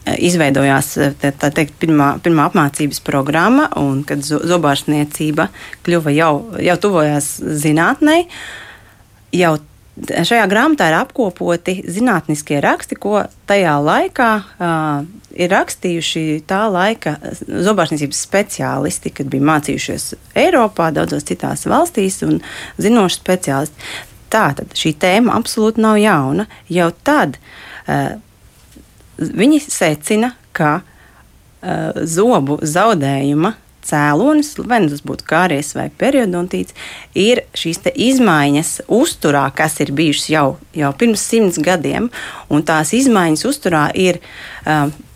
Izveidojās tā, tā teikt, pirmā, pirmā apmācības programma, un kad zobārstniecība kļuva jau, jau tuvojās zinātnē, jau šajā grāmatā ir apkopoti zinātniskie raksti, ko tajā laikā uh, ir rakstījuši tā laika zobārstniecības speciālisti, kad bija mācījušies Eiropā, daudzos citās valstīs un zinoši speciālisti. Tātad šī tēma absolūti nav jauna. Jau tad uh, viņi secina, ka uh, zobu zaudējuma cēlonis, vai nu tas būtu kāries vai periodontīts, ir šīs izmaiņas uzturā, kas ir bijušas jau, jau pirms simts gadiem. Tās izmaiņas uzturā ir,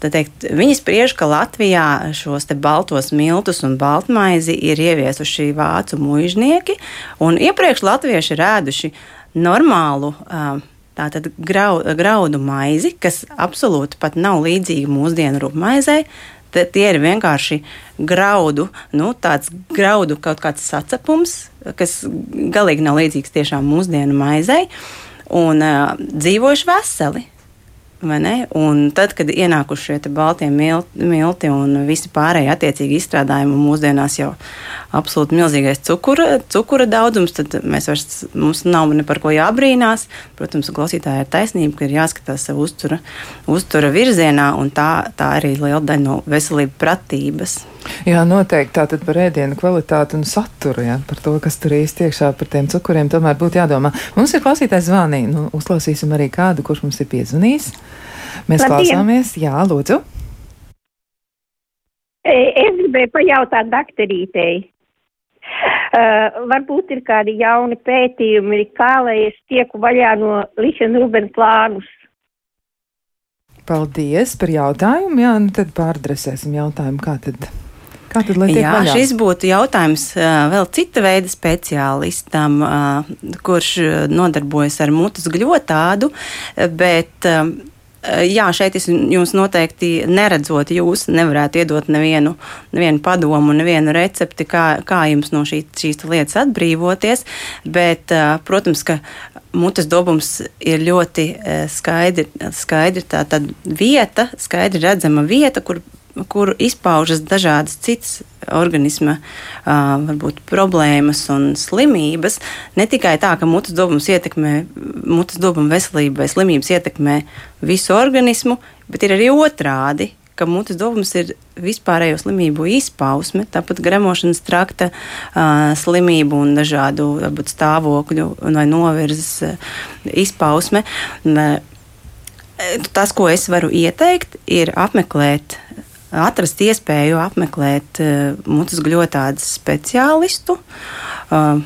teikt, viņi spriež, ka Latvijā šos baltos miltus un baltmaizi ir ieviesuši vācu muiznieki, un iepriekš latvieši ir ēduši normālu. Tātad grau, graudu maizi, kas absolūti pat nav līdzīga mūsdienu rupmaizei, tie ir vienkārši graudu, nu, tāds graudu kaut kāds sacepums, kas galīgi nav līdzīgs tiešām mūsdienu maizei, un uh, dzīvojuši veseli. Un tad, kad ienākuši šie baltie milti, un visi pārējie attiecīgi izstrādājumi, mūsdienās jau absolūti milzīgais cukura, cukura daudzums, tad vairs, mums nav ne par ko jābrīnās. Protams, klausītāji ir taisnība, ka ir jāskatās sev uztura, uztura virzienā, un tā, tā arī liela daļa no veselības pratības. Jā, noteikti tātad par ēdienu kvalitāti un saturu, jā, par to, kas tur īsti iekšā par tiem cukuriem, tomēr būtu jādomā. Mums ir klausītājs zvanī, nu, uzklausīsim arī kādu, kurš mums ir piezvanījis. Mēs Labdien. klausāmies, jā, lūdzu. Es gribēju pajautāt doktorītei. Uh, varbūt ir kādi jauni pētījumi, kā lai es tieku vaļā no Lichtenrubena plānus. Paldies par jautājumu. Jā, nu tad pārdresēsim jautājumu, kā tad. Kā tad Jā, vaļā? šis būtu jautājums uh, vēl cita veida speciālistam, uh, kurš nodarbojas ar mutes gļotādu, bet jā, šeit es jums noteikti neredzot, jūs nevarētu iedot nevienu, nevienu padomu, nevienu recepti, kā, kā jums no šī, šīs lietas atbrīvoties. Bet, eh, protams, ka mutes dobums ir ļoti eh, skaidri, skaidri tā vieta, skaidri redzama vieta, kur kur izpaužas dažādas citas organisma uh, varbūt, problēmas un slimības. Ne tikai tā, ka mutes dobums ietekmē, mutes dobuma veselību vai slimības ietekmē visu organismu, bet ir arī otrādi. Mutes dobums ir vispārējo slimību izpausme, tāpat gremošanas trakta uh, slimību un dažādu varbūt, stāvokļu vai novirzes uh, izpausme. Uh, tas, ko es varu ieteikt, ir apmeklēt atrast iespēju apmeklēt uh, mutes gļotādes speciālistu. Uh,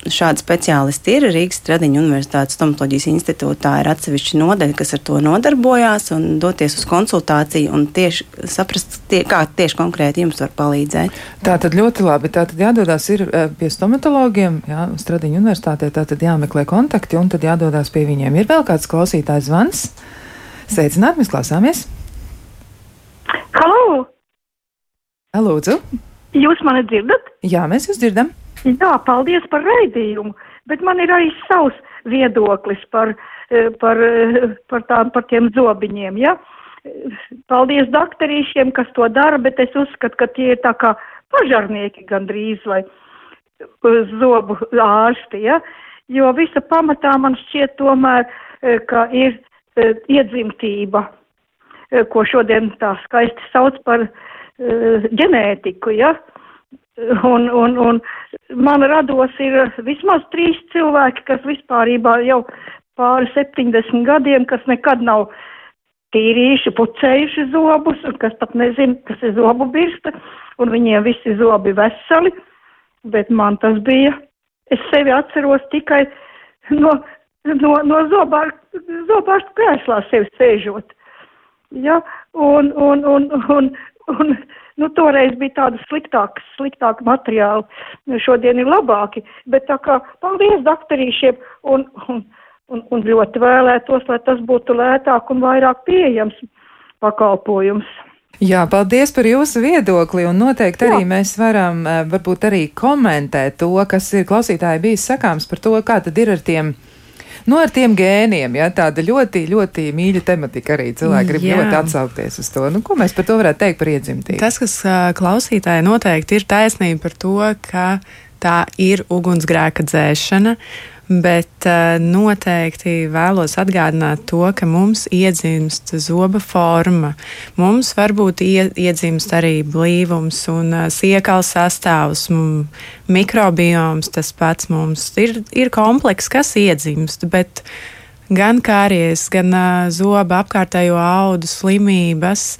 Šādi speciālisti ir Rīgas Tradiņu Universitātes stomatoloģijas institūtā. Ir atsevišķa nodaļa, kas ar to nodarbojās, un doties uz konsultāciju un tieši saprast, tie, kā tieši konkrēti jums var palīdzēt. Tā tad ļoti labi. Tā tad jādodas eh, pie stomatologiem, jā, Stradiņu universitātē, tā tad jāmeklē kontakti un tad jādodas pie viņiem. Ir vēl kāds klausītājs zvans. Sveicināt, mēs klausāmies! Halo! Lūdzu! Jūs mani dzirdat? Jā, mēs jūs dzirdam. Jā, paldies par raidījumu, bet man ir arī savs viedoklis par, eh, par, eh, par, tām, par tiem zobiņiem. Ja? Paldies doktorīšiem, kas to dara, bet es uzskatu, ka tie ir tā kā pažarnieki gandrīz vai eh, zobu ārsti. Ja? Jo visa pamatā man šķiet tomēr, ka ir iedzimtība ko šodien tā skaisti sauc par uh, ģenētiku, ja? Un, un, un man rados ir vismaz trīs cilvēki, kas vispārībā jau pāri 70 gadiem, kas nekad nav tīrījuši, pucējuši zobus, un kas pat nezina, kas ir zobu birsta, un viņiem visi zobi veseli, bet man tas bija, es sevi atceros tikai no, no, no zobārstu, zobārstu krēslā sevi sēžot. Ja, un, un, un, un, un nu, toreiz bija tāda sliktāka, sliktāka materiāla, šodien ir labāki, bet tā kā paldies doktorīšiem un, un, un, un ļoti vēlētos, lai tas būtu lētāk un vairāk pieejams pakalpojums. Jā, paldies par jūsu viedokli, un noteikti arī Jā. mēs varam eh, varbūt arī komentēt to, kas ir klausītāji bijis sakāms par to, kā tad ir ar tiem Nu, ar tiem gēniem, ja tāda ļoti, ļoti mīļa tematika arī cilvēki grib jā. ļoti atsaukties uz to. Nu, ko mēs par to varētu teikt par iedzimtību? Tas, kas klausītāji noteikti ir taisnība par to, ka tā ir ugunsgrēka dzēšana. Bet uh, noteikti vēlos atgādināt to, ka mums iedzimst zoba forma. Mums varbūt ie, iedzimst arī blīvums un uh, siekals sastāvs, mikrobioms tas pats mums ir, ir komplekss, kas iedzimst, bet gan kāries, gan uh, zoba apkārtējo audu slimības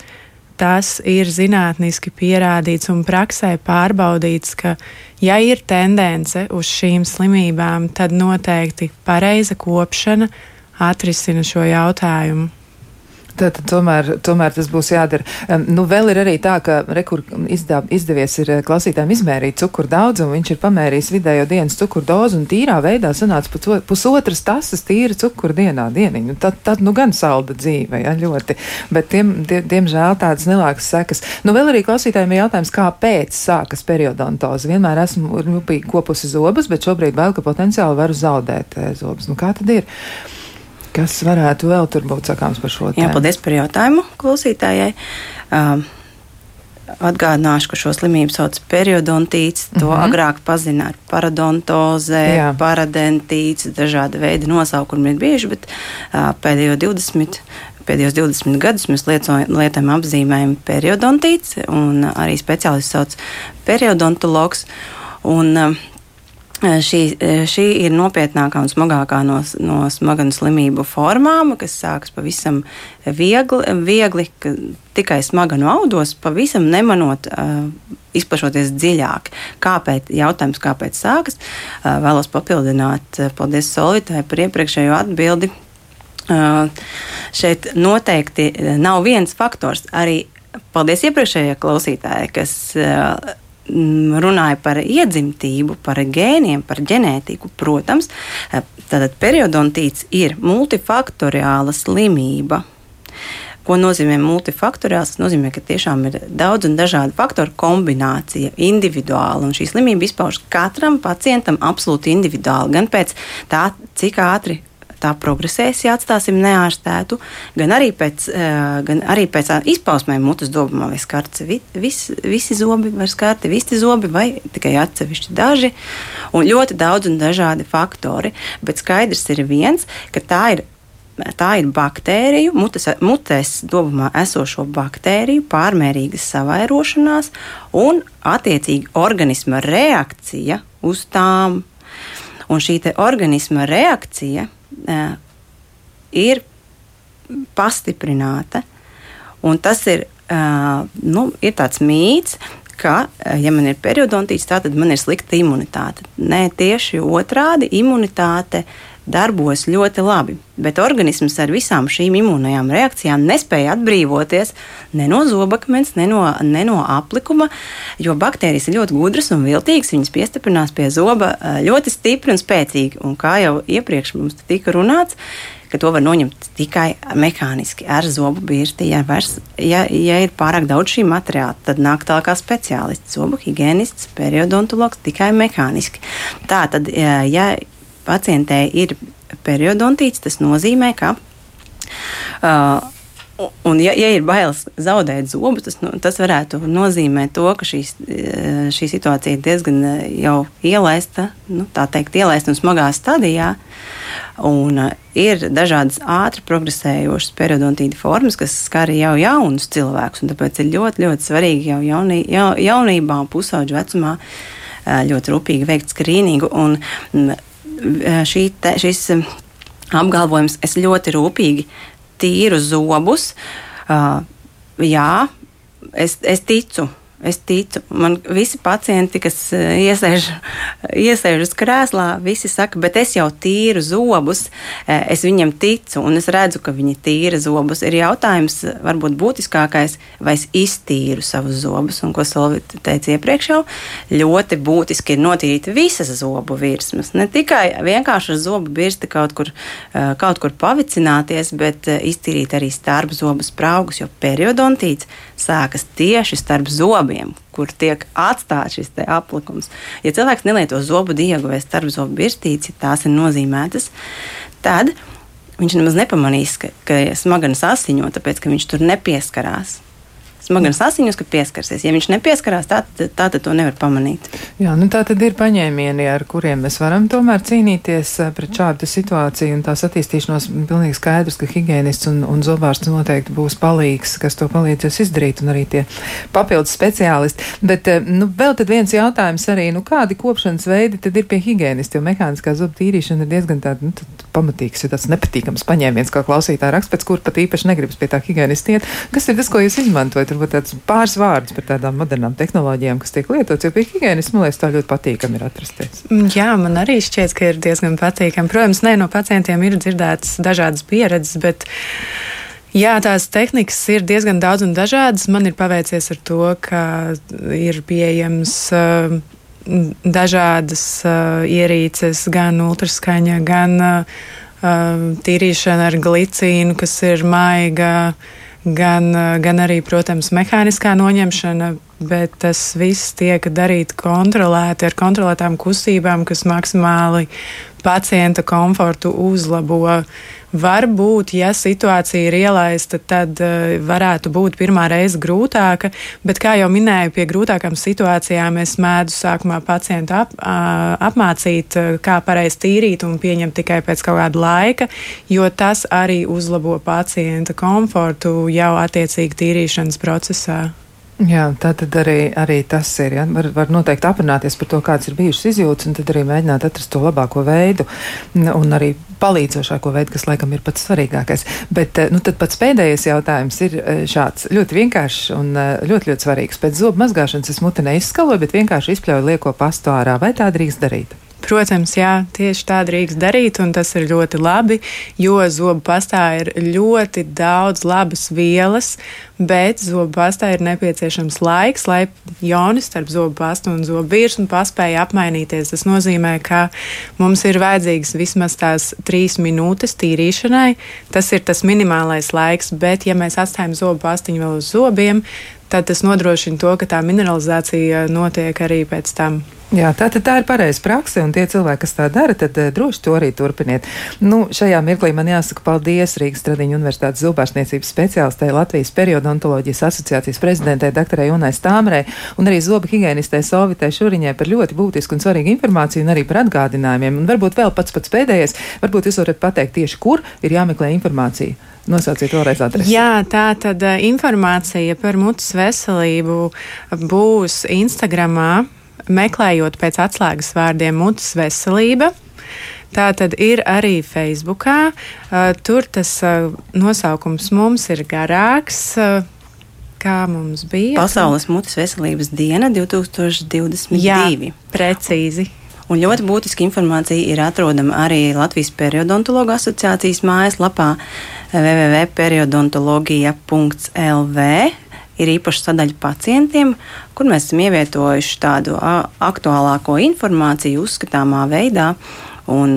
tas ir zinātniski pierādīts un praksē pārbaudīts, ka, ja ir tendence uz šīm slimībām, tad noteikti pareiza kopšana atrisina šo jautājumu. Tad, tomēr, tomēr tas būs jādara. Um, nu, vēl ir arī tā, ka rekur izdā, izdevies ir eh, klausītājiem izmērīt cukuru daudzumu. Viņš ir pamērījis vidējo dienas cukuru dozu un tīrā veidā sanāca pusotras tasas tīra cukuru dienā dieniņu. Tad, tad nu gan salda dzīve, ja, ļoti. Bet tiem, die, diemžēl tādas nelākas sekas. Nu, vēl arī klausītājiem ir jautājums, kāpēc sākas periodontoze. Vienmēr esmu rūpīgi kopusi zobus, bet šobrīd vēl, ka potenciāli varu zaudēt eh, zobus. Nu, kā tad ir? Kas varētu vēl tur būt sakāms par šo tēmu? Jā, paldies par jautājumu klausītājai. Um, Atgādināšu, ka šo slimību sauc par periodontīts. To mm -hmm. agrāk pazina ar paradontoze, Jā. paradentīts, dažādi veidi nosaukumi ir bieži, bet uh, pēdējo 20. Pēdējos 20 gadus mēs lietojam apzīmējumu periodontīts, un arī speciālists sauc periodontologs. Un, uh, Šī, šī ir nopietnākā un smagākā no, no smaganu slimību formām, kas sākas pavisam viegli, viegli tikai smaganu audos, pavisam nemanot, uh, izplašoties dziļāk. Kāpēc? Jautājums, kāpēc sākas? Vēlos papildināt, paldies Solvitai par iepriekšējo atbildi. Šeit noteikti nav viens faktors. Arī paldies iepriekšējai klausītājai, kas runāja par iedzimtību, par gēniem, par ģenētiku, protams, tad periodontīts ir multifaktoriāla slimība. Ko nozīmē multifaktoriāls? Tas nozīmē, ka tiešām ir daudz un dažādu faktoru kombinācija, individuāli. Un šī slimība izpaužas katram pacientam absolūti individuāli. Gan pēc tā, cik ātri tā progresēs, ja atstāsim neārstētu, gan arī pēc, eh, gan arī pēc izpausmēm mutes dobumā vai skarts. Vis, visi zobi var skarti, visi zobi vai tikai atsevišķi daži, un ļoti daudz un dažādi faktori. Bet skaidrs ir viens, ka tā ir tā ir baktēriju, mutes, mutēs dobumā esošo baktēriju pārmērīgas savairošanās un attiecīgi organisma reakcija uz tām. Un šī organisma reakcija ir pastiprināta. Un tas ir, nu, ir tāds mīts, ka, ja man ir periodontīts, tad man ir slikta imunitāte. Nē, tieši otrādi imunitāte darbojas ļoti labi, bet organisms ar visām šīm imūnajām reakcijām nespēja atbrīvoties ne no zobakmens, ne no, ne no aplikuma, jo baktērijas ir ļoti gudras un viltīgas. Viņas piestiprinās pie zoba ļoti stipri un spēcīgi. Un kā jau iepriekš mums tika runāts, ka to var noņemt tikai mehāniski ar zobu birsti. Ja, vairs, ja, ja ir pārāk daudz šī materiāla, tad nāk tālāk kā speciālists, zobu higienists, periodontologs tikai mehāniski. Tā tad, ja pacientē ir periodontīts, tas nozīmē, ka. Uh, Un, ja, ja ir bailes zaudēt zobu, tas, nu, tas varētu nozīmēt to, ka šīs, šī situācija ir diezgan jau ielaista, nu, tā teikt, ielaista un smagā stadijā. Un, uh, ir dažādas ātri progresējošas periodontīda formas, kas skar jau jaunus cilvēkus. Tāpēc ir ļoti, ļoti svarīgi jau jaunī, ja, jaunībā, pusauģu vecumā uh, ļoti rūpīgi veikt skrīningu. Un, šī te, šis apgalvojums, es ļoti rūpīgi tīru zobus. Jā, es, es ticu Es ticu, man visi pacienti, kas eh, iesēž, iesēž uz krēslā, visi saka, bet es jau tīru zobus, eh, es viņam ticu, un es redzu, ka viņi tīra zobus. Ir jautājums, varbūt būtiskākais, vai es iztīru savus zobus, un ko Solvita teica iepriekš jau, ļoti būtiski ir notīrīt visas zobu virsmas. Ne tikai vienkārši ar zobu birsti kaut kur, eh, kaut kur pavicināties, bet iztīrīt arī starp zobu spraugus, jo periodontīts sākas tieši starp zobiem, kur tiek atstāts šis aplikums. Ja cilvēks nelieto zobu diegu vai starp zobu birstīci, tās ir nozīmētas, tad viņš nemaz nepamanīs, ka, ka smadzenes asiņo, tāpēc ka viņš tur nepieskarās. Smadzenes asiņus, ka pieskarsies. Ja viņš nepieskarās, tā, tā tad to nevar pamanīt. Jā, nu tā tad ir paņēmieni, ar kuriem mēs varam tomēr cīnīties eh, pret šādu situāciju un tās attīstīšanos. Pilnīgi skaidrs, ka higienists un, un zobārsts noteikti būs palīgs, kas to palīdzēs izdarīt, un arī tie papildus speciālisti. Bet, eh, nu, vēl tad viens jautājums arī, nu, kādi kopšanas veidi tad ir pie higienista, jo mehāniskā zobu tīrīšana ir diezgan tāda, nu, pamatīgs, ir tāds nepatīkams paņēmiens, kā klausītāja raksts, pēc kur pat īpaši negribas pie tā higienista iet. Kas ir tas, ko jūs izmantojat? Varbūt tāds pāris vārdus par tādām modernām tehnoloģijām, kas tiek lietots, jo pie higienisma, man liekas, tā ļoti patīkami ir atrasties. Mm, jā, man arī šķiet, ka ir diezgan patīkami. Protams, ne no pacientiem ir dzirdētas dažādas pieredzes, bet. Jā, tās tehnikas ir diezgan daudz un dažādas. Man ir paveicies ar to, ka ir pieejams uh, dažādas uh, ierīces, gan ultraskaņa, gan uh, tīrīšana ar glicīnu, kas ir maiga. Uh, gan, eh, gan arī, protams, mehāniskā noņemšana, bet tas viss tiek darīts kontrolēti ar kontrolētām kustībām, kas maksimāli pacienta komfortu uzlabo. Varbūt, ja situācija ir ielaista, tad uh, varētu būt pirmā reize grūtāka, bet, kā jau minēju, pie grūtākām situācijām es mēdzu sākumā pacientu ap, uh, apmācīt, uh, kā pareizi tīrīt un pieņemt tikai pēc kaut kāda laika, jo tas arī uzlabo pacienta komfortu jau attiecīgi tīrīšanas procesā. Jā, tā tad arī, arī tas ir. Ja? Var, var noteikti aprunāties par to, kādas ir bijušas izjūtas, un tad arī mēģināt atrast to labāko veidu un arī palīdzošāko veidu, kas laikam ir pats svarīgākais. Bet nu, tad pats pēdējais jautājums ir e, šāds ļoti vienkāršs un e, ļoti, ļoti svarīgs. Pēc zobu mazgāšanas es muti neizskaloju, bet vienkārši izpļauju lieko pastu ārā. Vai tā drīkst darīt? Protams, jā, tieši tā drīkst darīt, un tas ir ļoti labi, jo zobu pastā ir ļoti daudz labas vielas, bet zobu pastā ir nepieciešams laiks, lai jonis starp zobu pastu un zobu virsmu paspēja apmainīties. Tas nozīmē, ka mums ir vajadzīgs vismaz tās trīs minūtes tīrīšanai. Tas ir tas minimālais laiks, bet ja mēs atstājam zobu pastiņu vēl uz zobiem, tad tas nodrošina to, ka tā mineralizācija notiek arī pēc tam. Jā, tā, tā ir pareiza praksa, un tie cilvēki, kas tā dara, tad uh, droši to arī turpiniet. Nu, šajā mirklī man jāsaka paldies Rīgas Tradiņu Universitātes zobārstniecības speciālistē Latvijas periodontoloģijas asociācijas prezidentē doktorai Unai Stāmrei un arī zobu higienistē Sovitē Šuriņai par ļoti būtisku un svarīgu informāciju un arī par atgādinājumiem. Un varbūt vēl pats pats pēdējais, varbūt jūs varat pateikt tieši, kur ir jāmeklē informācija. Nosauciet vēlreiz adresi. Jā, tā tad uh, informācija par mutes veselību būs Instagramā meklējot pēc atslēgas vārdiem mutes veselība. Tā tad ir arī Facebookā. Uh, tur tas uh, nosaukums mums ir garāks. Uh, kā mums bija? Pasaules mutes veselības diena 2022. Jā, precīzi. Un ļoti būtiska informācija ir atrodama arī Latvijas periodontologu asociācijas mājaslapā www.periodontoloģija.lv ir īpaša sadaļa pacientiem, kur mēs esam ievietojuši tādu aktuālāko informāciju uzskatāmā veidā. Un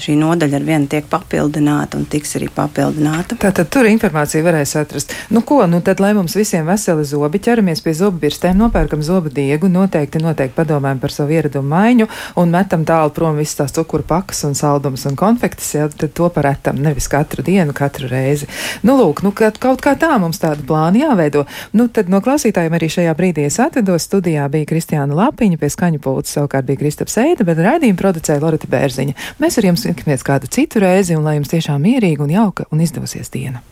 šī nodaļa ar vienu tiek papildināta un tiks arī papildināta. Tātad tur informāciju varēs atrast. Nu, ko, nu tad, lai mums visiem veseli zobi, ķeramies pie zobu birstēm, nopērkam zobu diegu, noteikti, noteikti padomājam par savu ieradumu maiņu un metam tālu prom visas tās cukuru pakas un saldumus un konfektes, ja tad to paretam, nevis katru dienu, katru reizi. Nu, lūk, nu, kaut kā tā mums tāda plāna jāveido. Nu, tad no klausītājiem arī šajā brīdī es atvedos. Studijā bija Kristiāna Lapiņa, pie skaņu pulca savukārt bija Kristaps Eida, bet raidījumu producēja Lorita Bērziņa. Mēs ar jums tiekamies kādu citu reizi, un lai jums tiešām mierīga un jauka un izdevosies diena!